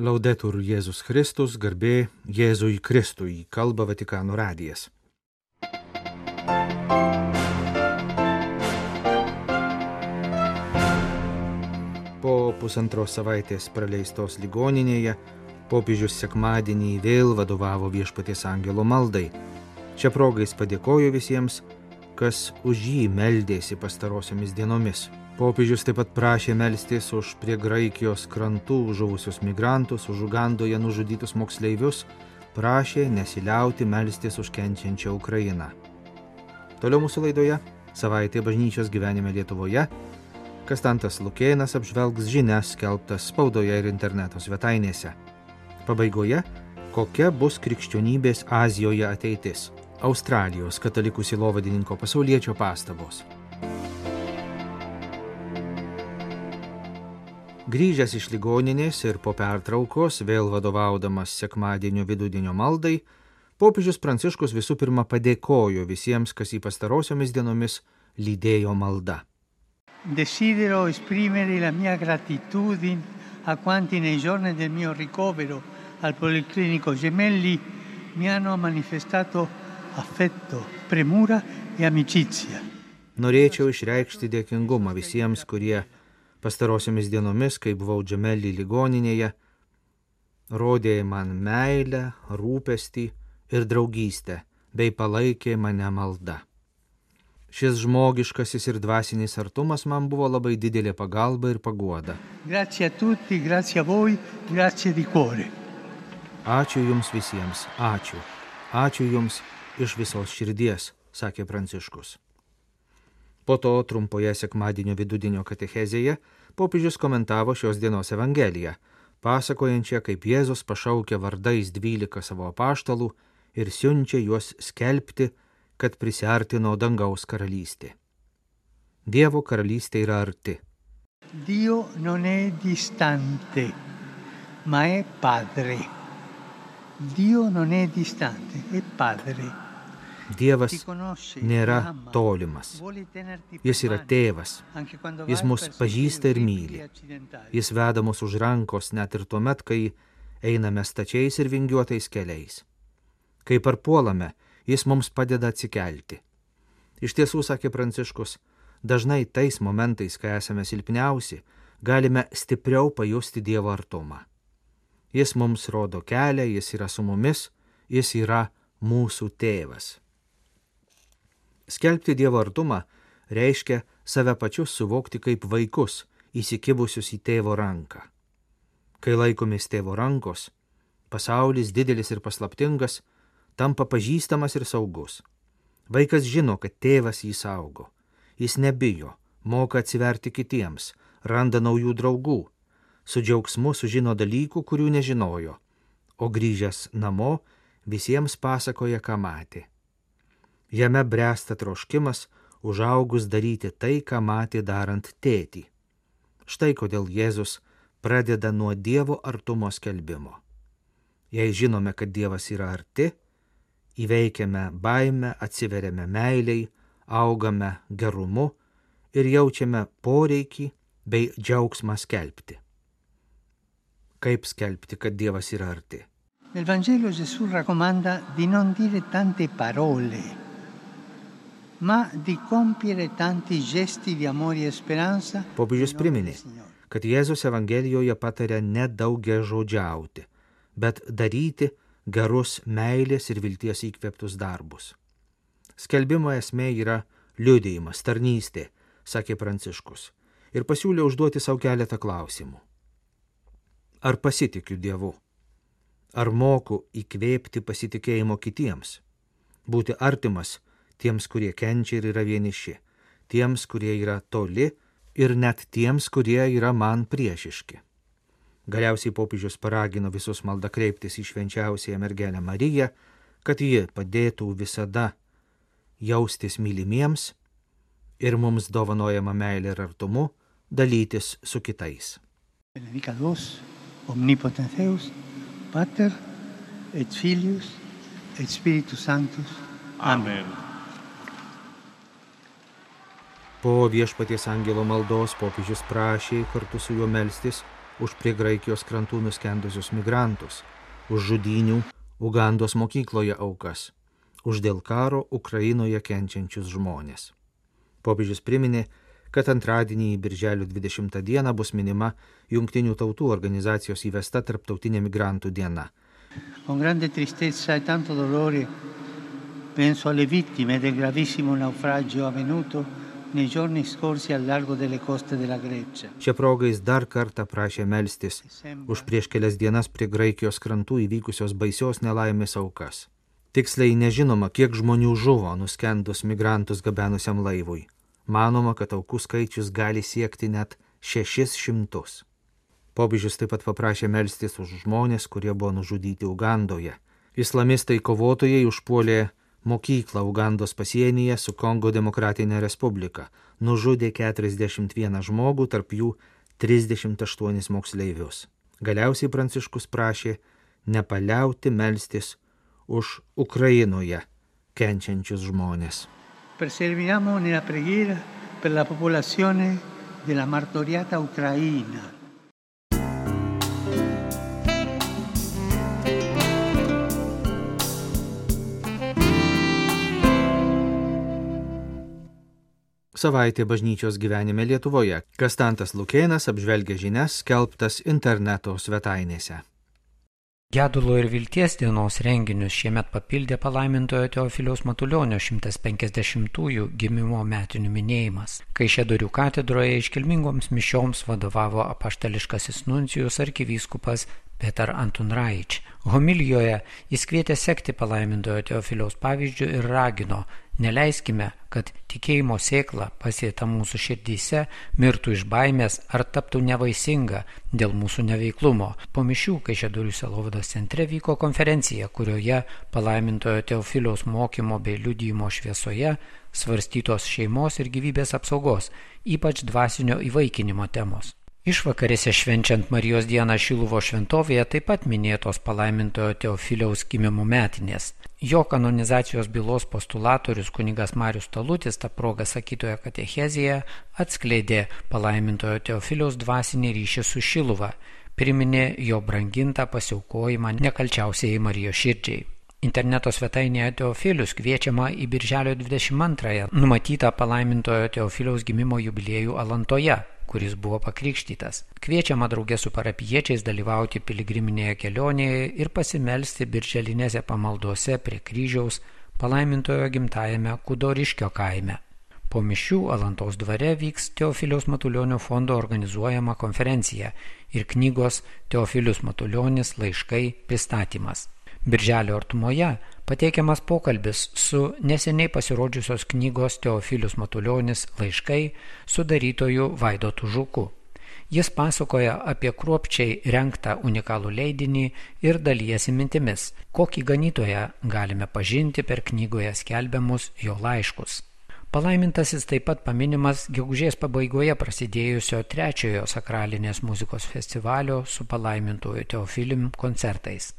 Laudetur Jėzus Kristus, garbė Jėzui Kristui, kalba Vatikano radijas. Po pusantros savaitės praleistos ligoninėje popiežius sekmadienį vėl vadovavo viešpaties angelo maldai. Čia progais padėkojo visiems, kas už jį meldėsi pastarosiomis dienomis. Popiežius taip pat prašė melstis už prie Graikijos krantų žuvusius migrantus, už Ugandoje nužudytus moksleivius, prašė nesiliauti melstis už kenčiančią Ukrainą. Toliau mūsų laidoje savaitė bažnyčios gyvenime Lietuvoje. Kastantas Lukėnas apžvelgs žinias skelbtas spaudoje ir interneto svetainėse. Pabaigoje, kokia bus krikščionybės Azijoje ateitis - Australijos katalikų silovadininko pasaulietčio pastabos. Grįžęs iš ligoninės ir po pertraukos, vėl vadovaudamas sekmadienio vidudienio maldai, popiežius Pranciškus visų pirma padėkojo visiems, kas į pastarosiomis dienomis lydėjo malda. Desidero esprimere la mia gratitudine a quanti nei giorni del mio ricovero al Policlinico Gemelli mi hanno manifestato affetto, premura e amicizia. Norėčiau išreikšti dėkingumą visiems, kurie pastarosiomis dienomis, kai buvau džemelį ligoninėje, rodė man meilę, rūpestį ir draugystę, bei palaikė mane malda. Šis žmogiškasis ir dvasinis artumas man buvo labai didelė pagalba ir paguoda. Grazie tutti, grazie voi, grazie di cuore. Ačiū Jums visiems, ačiū. Ačiū Jums iš visos širdies, sakė Pranciškus. Po to trumpoje sekmadienio vidudienio katechezėje popiežius komentavo šios dienos Evangeliją, pasakojančią, kaip Jėzus pašaukia vardais dvylika savo apaštalų ir siunčia juos skelbti, kad prisartino dangaus karalystė. Dievo karalystė yra arti. Dio non è distante, ma è padre. Dio non è distante, è padre. Dievas nėra tolimas. Jis yra tėvas. Jis mus pažįsta ir myli. Jis veda mus už rankos net ir tuomet, kai einame stačiais ir vingiuotais keliais. Kai parpuolame, jis mums padeda atsikelti. Iš tiesų, sakė Pranciškus, dažnai tais momentais, kai esame silpniausi, galime stipriau pajusti Dievo artumą. Jis mums rodo kelią, jis yra su mumis, jis yra mūsų tėvas. Skelbti Dievo artumą reiškia save pačius suvokti kaip vaikus, įsikibusius į tėvo ranką. Kai laikomės tėvo rankos, pasaulis didelis ir paslaptingas tampa pažįstamas ir saugus. Vaikas žino, kad tėvas jį saugo. Jis nebijo, moka atsiverti kitiems, randa naujų draugų, su džiaugsmu sužino dalykų, kurių nežinojo, o grįžęs namo visiems pasakoja, ką matė. Jame bręsta troškimas užaugus daryti tai, ką matė darant tėtį. Štai kodėl Jėzus pradeda nuo Dievo artumo skelbimo. Jei žinome, kad Dievas yra arti, įveikiame baimę, atsiveriame meiliai, augame gerumu ir jaučiame poreikį bei džiaugsmą skelbti. Kaip skelbti, kad Dievas yra arti? Nel Vangelo Gesù raccomanda di non dire tante parole, ma di compiere tanti gesti di amore e speranza. Popiežius priminė, kad Jėzus Evangelijoje patarė nedaugia žodžiauti, bet daryti gerus meilės ir vilties įkvėptus darbus. Skelbimo esmė yra liudėjimas, tarnystė, sakė Pranciškus, ir pasiūlė užduoti savo keletą klausimų. Ar pasitikiu Dievu? Ar moku įkvėpti pasitikėjimo kitiems? Būti artimas tiems, kurie kenčia ir yra vieniši, tiems, kurie yra toli ir net tiems, kurie yra man priešiški. Galiausiai popiežius paragino visus maldą kreiptis į švenčiausiąją mergelę Mariją, kad ji padėtų visada jaustis mylimiems ir mums dovanojama meilė ir artumu dalytis su kitais. Omnipotens Deus, Pater et Filius et Spiritus Sanctus. Amen. Po viešpaties angelo maldos popiežius prašė kartu su juo melstis už prie Graikijos krantų nuskendusius migrantus, už žudinių Ugandos mokykloje aukas, už dėl karo Ukrainoje kenčiančius žmonės. Popiežius priminė, kad antradienį, birželio 20 dieną, bus minima Junktinių tautų organizacijos įvesta Tarptautinė migrantų diena. E dolore penso alle vittime del gravissimo naufragio avvenuto nei giorni scorsi al largo delle coste della Grecia. Šia proga jis dar kartą prašė melstis už prieš kelias dienas prie Graikijos krantų įvykusios baisios nelaimės aukas. Tiksliai nežinoma, kiek žmonių žuvo nuskendus migrantus gabenusiam laivui. Manoma, kad aukų skaičius gali siekti net 600. Popiežius taip pat paprašė melstis už žmonės, kurie buvo nužudyti Ugandoje. Islamistai kovotojai užpuolė mokyklą Ugandos pasienyje su Kongo Demokratinė Respublika, nužudė 41 žmogų, tarp jų 38 moksleivius. Galiausiai Pranciškus prašė nepaliauti melstis už Ukrainoje kenčiančius žmonės. Perseveriamo nella preghiera per la popolazione della martoriata Ucraina. Savaitė bažnyčios gyvenime Lietuvoje. Kastantas Lukėnas apžvelgia žinias skelbtas interneto svetainėse. Gedulo ir vilties dienos renginius šiemet papildė palaimintojo Teofiliaus Matulionio 150-ųjų gimimo metinių minėjimas. Kai Šedorių katedroje iškilmingoms mišioms vadovavo apaštališkasis nuncijus arkivyskupas Petar Antunraič. Homilijoje jis kvietė sekti palaimintojo Teofiliaus pavyzdžių ir ragino, neleiskime, kad tikėjimo sėkla pasėta mūsų širdyse mirtų iš baimės ar taptų nevaisinga dėl mūsų neveiklumo. Po mišių, kai Šedurių Selovados centre vyko konferencija, kurioje palaimintojo Teofiliaus mokymo bei liudymo šviesoje svarstytos šeimos ir gyvybės apsaugos, ypač dvasinio įvaikinimo temos. Išvakarėse švenčiant Marijos dieną Šiluvo šventovėje taip pat minėtos palaimintojo Teofiliaus gimimo metinės. Jo kanonizacijos bylos postulatorius kunigas Marius Talutis tą progą sakytoje katechezėje atskleidė palaimintojo Teofiliaus dvasinį ryšį su Šiluva, priminė jo brangintą pasiaukojimą nekalčiausiai Marijos širdžiai. Interneto svetainėje Teofilius kviečiama į Birželio 22-ąją numatytą palaimintojo Teofiliaus gimimo jubiliejų Alantoje kuris buvo pakrikštytas. Kviečiama draugė su parapiečiais dalyvauti piligriminėje kelionėje ir pasimelsti birželinėse pamaldose prie kryžiaus palaimintojo gimtajame Kudoriškio kaime. Po mišių Alantos dvare vyks Teofiliaus Matulionio fondo organizuojama konferencija ir knygos Teofilius Matulionis laiškai pristatymas. Birželio artumoje pateikiamas pokalbis su neseniai pasirodžiusios knygos Teofilius Matuljonis laiškai sudarytoju Vaidotu Žuku. Jis pasakoja apie kruopčiai renktą unikalų leidinį ir dalyjasi mintimis, kokį ganytoją galime pažinti per knygoje skelbiamus jo laiškus. Palaimintasis taip pat paminimas gegužės pabaigoje prasidėjusio trečiojo sakralinės muzikos festivalio su palaimintojo Teofilim koncertais.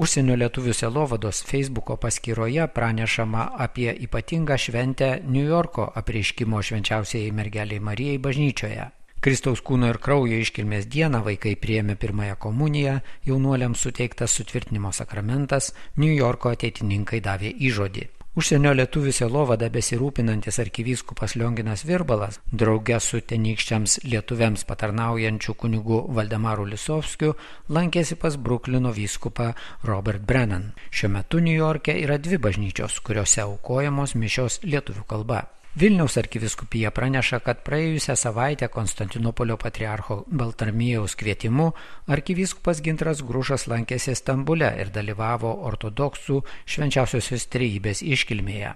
Užsienio lietuvių selovados Facebooko paskyroje pranešama apie ypatingą šventę New Yorko apreiškimo švenčiausiai mergeliai Marijai bažnyčioje. Kristaus kūno ir kraujo iškilmės dieną vaikai priėmė pirmąją komuniją, jaunuoliams suteiktas sutvirtinimo sakramentas, New Yorko ateitininkai davė įžodį. Užsienio lietuvių selovada besirūpinantis arkivyskupas Lionginas Virbalas, draugė su tenykščiams lietuviams patarnaujančių kunigų Valdemaru Lisovskiu, lankėsi pas Bruklino vyskupą Robert Brennan. Šiuo metu New York'e yra dvi bažnyčios, kuriuose aukojamos mišios lietuvių kalba. Vilniaus arkiviskupija praneša, kad praėjusią savaitę Konstantinopolio patriarcho Baltarmijaus kvietimu arkivyskupas Gintras Grušas lankėsi Stambule ir dalyvavo ortodoksų švenčiausiosios trejybės iškilmėje.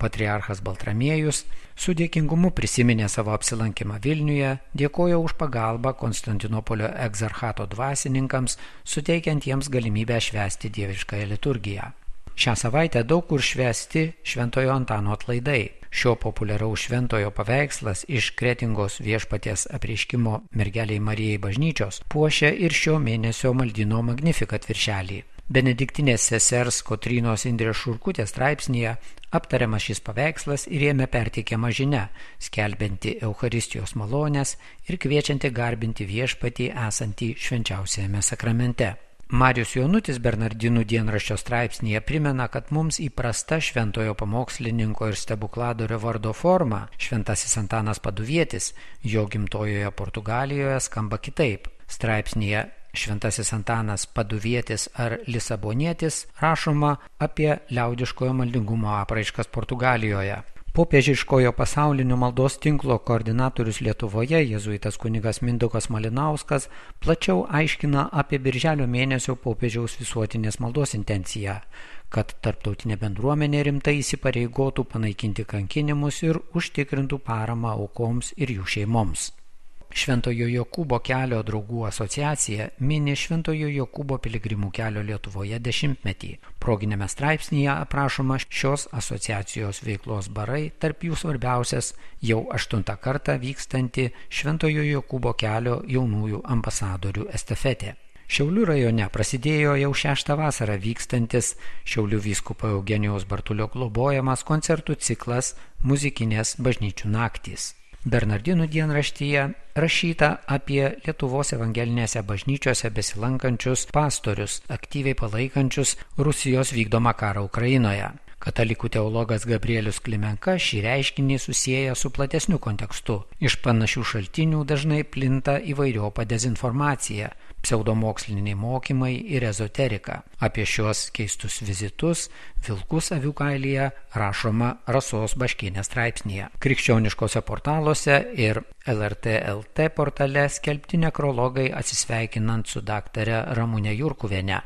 Patriarchas Baltramiejus su dėkingumu prisiminė savo apsilankimą Vilniuje, dėkojo už pagalbą Konstantinopolio egzarchato dvasininkams, suteikiant jiems galimybę švęsti dieviškąją liturgiją. Šią savaitę daug kur švesti Šventojo Antano atlaidai. Šio populiaraus šventojo paveikslas iš kretingos viešpaties apreiškimo mergeliai Marijai bažnyčios puošia ir šio mėnesio maldino magnifikat viršelį. Benediktinės sesers Kotrynos Indrės Šurkutės straipsnėje aptariamas šis paveikslas ir jame perteikiama žinia, skelbianti Euharistijos malonės ir kviečianti garbinti viešpatį esantį švenčiausiame sakramente. Marius Jonutis Bernardinų dienraščio straipsnėje primena, kad mums įprasta šventojo pamokslininko ir stebukladorio vardo forma šventasis Antanas Paduvietis jo gimtojoje Portugalijoje skamba kitaip. Straipsnėje Šventasis Antanas Paduvietis ar Lisabonietis rašoma apie liaudiškojo maldingumo apraiškas Portugalijoje. Popiežiškojo pasaulinio maldos tinklo koordinatorius Lietuvoje, jėzuitas kunigas Mindukas Malinauskas, plačiau aiškina apie birželio mėnesio popiežiaus visuotinės maldos intenciją, kad tarptautinė bendruomenė rimtai įsipareigotų panaikinti kankinimus ir užtikrintų paramą aukoms ir jų šeimoms. Šventojo Jokūbo kelio draugų asociacija mini Šventojo Jokūbo piligrimų kelio Lietuvoje dešimtmetį. Proginėme straipsnėje aprašoma šios asociacijos veiklos barai, tarp jų svarbiausias jau aštuntą kartą vykstanti Šventojo Jokūbo kelio jaunųjų ambasadorių estafetė. Šiaulių rajone prasidėjo jau šeštą vasarą vykstantis Šiaulių vyskupo Eugenijos Bartulio globojamas koncertų ciklas muzikinės bažnyčių naktys. Bernardinų dienraštyje rašyta apie Lietuvos evangelinėse bažnyčiose besilankančius pastorius, aktyviai palaikančius Rusijos vykdomą karą Ukrainoje. Katalikų teologas Gabrielius Klimenka šį reiškinį susijęja su platesniu kontekstu. Iš panašių šaltinių dažnai plinta įvairiopa dezinformacija, pseudomoksliniai mokymai ir ezoterika. Apie šios keistus vizitus Vilkus avių kailyje rašoma Rasos Baškinės straipsnėje. Krikščioniškose portaluose ir LRT-LT portale skelbti nekrologai atsisveikinant su daktare Ramūne Jurkuviene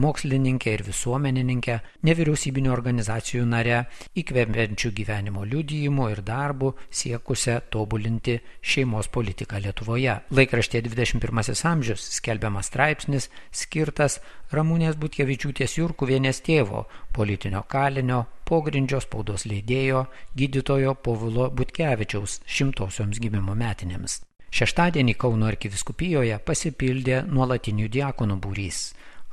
mokslininkė ir visuomenininkė, nevyriausybinio organizacijų nare, įkvepiančių gyvenimo liudijimų ir darbų siekusią tobulinti šeimos politiką Lietuvoje. Laikraštė 21 amžius skelbiamas straipsnis skirtas Ramūnės Butkevičiūtės Jurkuvienės tėvo, politinio kalinio, pogrindžio spaudos leidėjo, gydytojo Povulo Butkevičiaus šimtosioms gimimo metinėms. Šeštadienį Kauno arkiviskupijoje pasipildė nuolatinių diakonų būrys.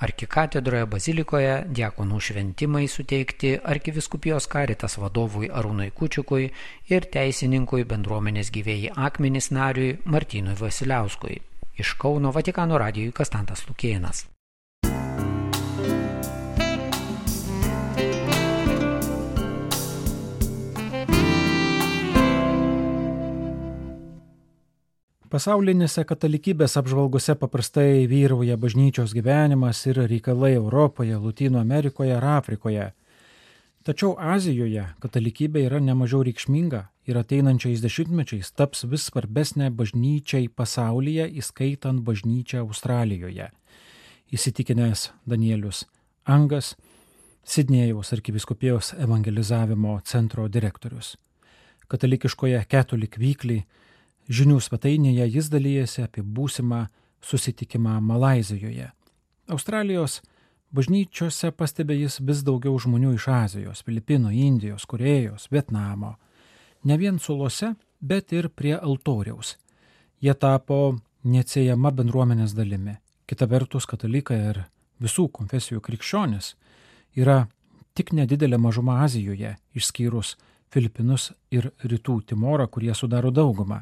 Arkikatedroje bazilikoje diakonų šventimai suteikti arkiviskupijos karitas vadovui Arūnui Kučiukui ir teisininkui bendruomenės gyvėjai akmenys nariui Martynui Vasiliauskui. Iš Kauno Vatikano radijui Kastantas Lukienas. Pasaulinėse katalikybės apžvalgose paprastai vyrauja bažnyčios gyvenimas ir reikalai Europoje, Latino Amerikoje ar Afrikoje. Tačiau Azijoje katalikybė yra nemažiau reikšminga ir ateinančiais dešimtmečiais taps vis svarbesnė bažnyčiai pasaulyje, įskaitant bažnyčią Australijoje. Įsitikinęs Danielius Angas, Sidnėjaus arkiviskupijos evangelizavimo centro direktorius. Katalikiškoje Catholic Weekly Žinių svetainėje jis dalyjasi apie būsimą susitikimą Malazijoje. Australijos bažnyčiose pastebė jis vis daugiau žmonių iš Azijos, Filipinų, Indijos, Korejos, Vietnamo. Ne vien sulose, bet ir prie altoriaus. Jie tapo neatsiejama bendruomenės dalimi. Kita vertus, katalikai ir visų konfesijų krikščionis yra tik nedidelė mažuma Azijoje, išskyrus Filipinus ir Rytų Timorą, kurie sudaro daugumą.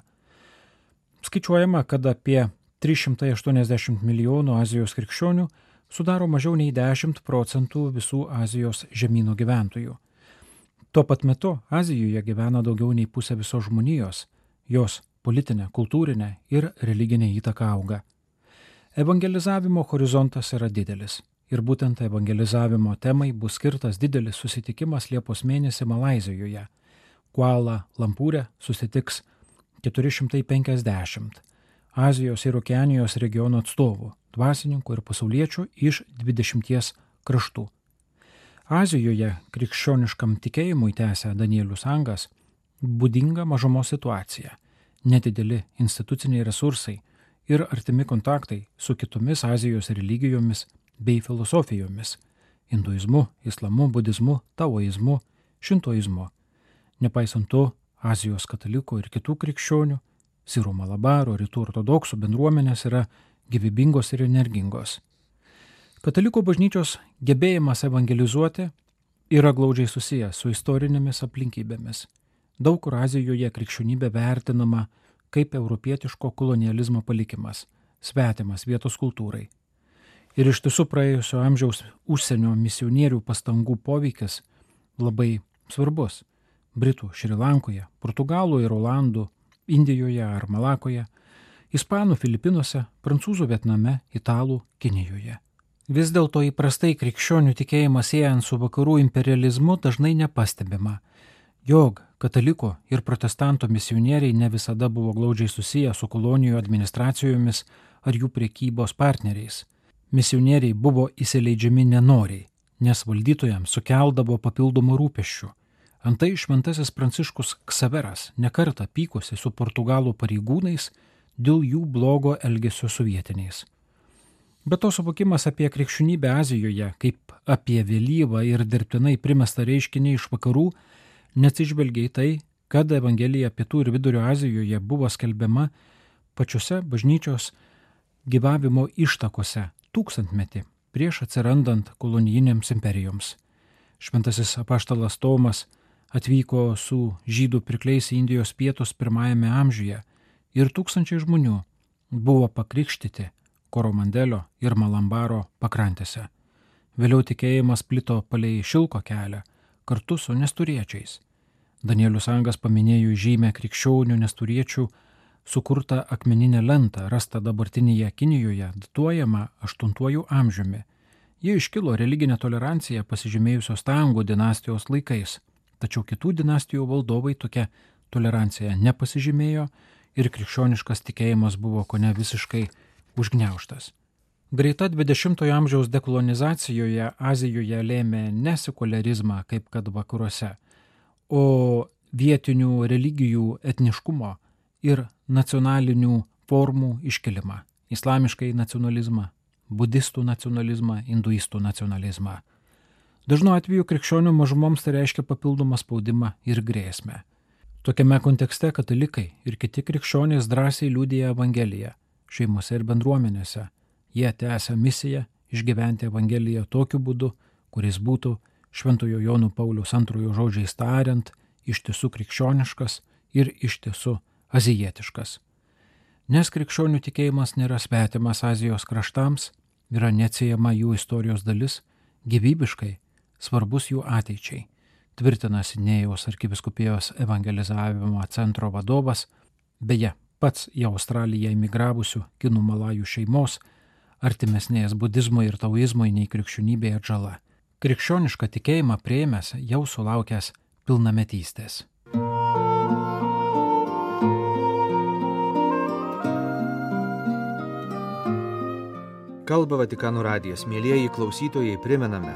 Skaičiuojama, kad apie 380 milijonų Azijos krikščionių sudaro mažiau nei 10 procentų visų Azijos žemynų gyventojų. Tuo pat metu Azijoje gyvena daugiau nei pusė visos žmonijos, jos politinė, kultūrinė ir religinė įtaka auga. Evangelizavimo horizontas yra didelis ir būtent evangelizavimo temai bus skirtas didelis susitikimas Liepos mėnesį Malazijoje. Kuala Lampūrė susitiks 450 Azijos ir Okeanijos regiono atstovų, dvasininkų ir pasauliečių iš 20 kraštų. Azijoje krikščioniškam tikėjimui tęsia Danielius Angas būdinga mažumos situacija, nedideli instituciniai resursai ir artimi kontaktai su kitomis Azijos religijomis bei filosofijomis - hinduizmu, islamu, budizmu, taoizmu, šintoizmu. Nepaisant to, Azijos katalikų ir kitų krikščionių, Sirų Malabaro, Rytų ortodoksų bendruomenės yra gyvybingos ir energingos. Katalikų bažnyčios gebėjimas evangelizuoti yra glaudžiai susijęs su istorinėmis aplinkybėmis. Daug kur Azijoje krikščionybė vertinama kaip europietiško kolonializmo palikimas, svetimas vietos kultūrai. Ir iš tiesų praėjusio amžiaus užsienio misionierių pastangų poveikis labai svarbus. Britų Šrilankoje, Portugalų ir Olandų, Indijoje ar Malakoje, Ispanų Filipinuose, Prancūzų Vietname, Italų Kinijoje. Vis dėlto įprastai krikščionių tikėjimą siejant su vakarų imperializmu dažnai nepastebima, jog kataliko ir protestanto misionieriai ne visada buvo glaudžiai susiję su kolonijų administracijomis ar jų priekybos partneriais. Misionieriai buvo įsileidžiami nenoriai, nes valdytojams sukeldavo papildomų rūpeščių. Antai šventasis pranciškus Ksaveras nekarta pykosi su portugalų pareigūnais dėl jų blogo elgesio su vietiniais. Bet to suvokimas apie krikščionybę Azijoje kaip apie vėlyvą ir dirbtinai primestą reiškinį iš vakarų neatsižvelgia į tai, kad Evangelija Pietų ir Vidurio Azijoje buvo skelbiama pačiose bažnyčios gyvavimo ištakose tūkstantmetį prieš atsirandant kolonijinėms imperijoms. Šventasis apaštalas Tomas atvyko su žydų pirkliais į Indijos pietus pirmajame amžiuje ir tūkstančiai žmonių buvo pakrikštyti Koromandelio ir Malambaro pakrantėse. Vėliau tikėjimas plito palei šilko kelią kartu su nesturiečiais. Danielius Angas paminėjo žymę krikščionių nesturiečių sukurtą akmeninę lentą rastą dabartinėje Kinijoje, datuojama 8 amžiumi. Ji iškilo religinė tolerancija pasižymėjusios Tangų dinastijos laikais, tačiau kitų dinastijų valdovai tokia tolerancija nepasižymėjo ir krikščioniškas tikėjimas buvo ko ne visiškai užgneuštas. Greita 20-ojo amžiaus dekolonizacijoje Azijoje lėmė ne sekularizmą kaip kad vakaruose, o vietinių religijų etniškumo ir nacionalinių formų iškelimą - islamiškai nacionalizmą, budistų nacionalizmą, hinduistų nacionalizmą. Dažnu atveju krikščionių mažumoms tai reiškia papildomą spaudimą ir grėsmę. Tokiame kontekste katalikai ir kiti krikščionys drąsiai liūdėja Evangeliją šeimose ir bendruomenėse. Jie tęsia misiją išgyventi Evangeliją tokiu būdu, kuris būtų Šventojo Jonų Paulius antrojo žodžiais tariant, iš tiesų krikščioniškas ir iš tiesų azijietiškas. Nes krikščionių tikėjimas nėra svetimas Azijos kraštams, yra neatsiejama jų istorijos dalis, gyvybiškai svarbus jų ateičiai, tvirtina Sinėjaus arkiviskupijos evangelizavimo centro vadovas, beje, pats į Australiją emigravusių kinų malajų šeimos, artimesnės budizmo ir taoizmui nei krikščionybė atžala. Krikščionišką tikėjimą prieimęs jau sulaukęs pilnametystės. Kalba Vatikano radijas. Mėlyjeji klausytojai, primename,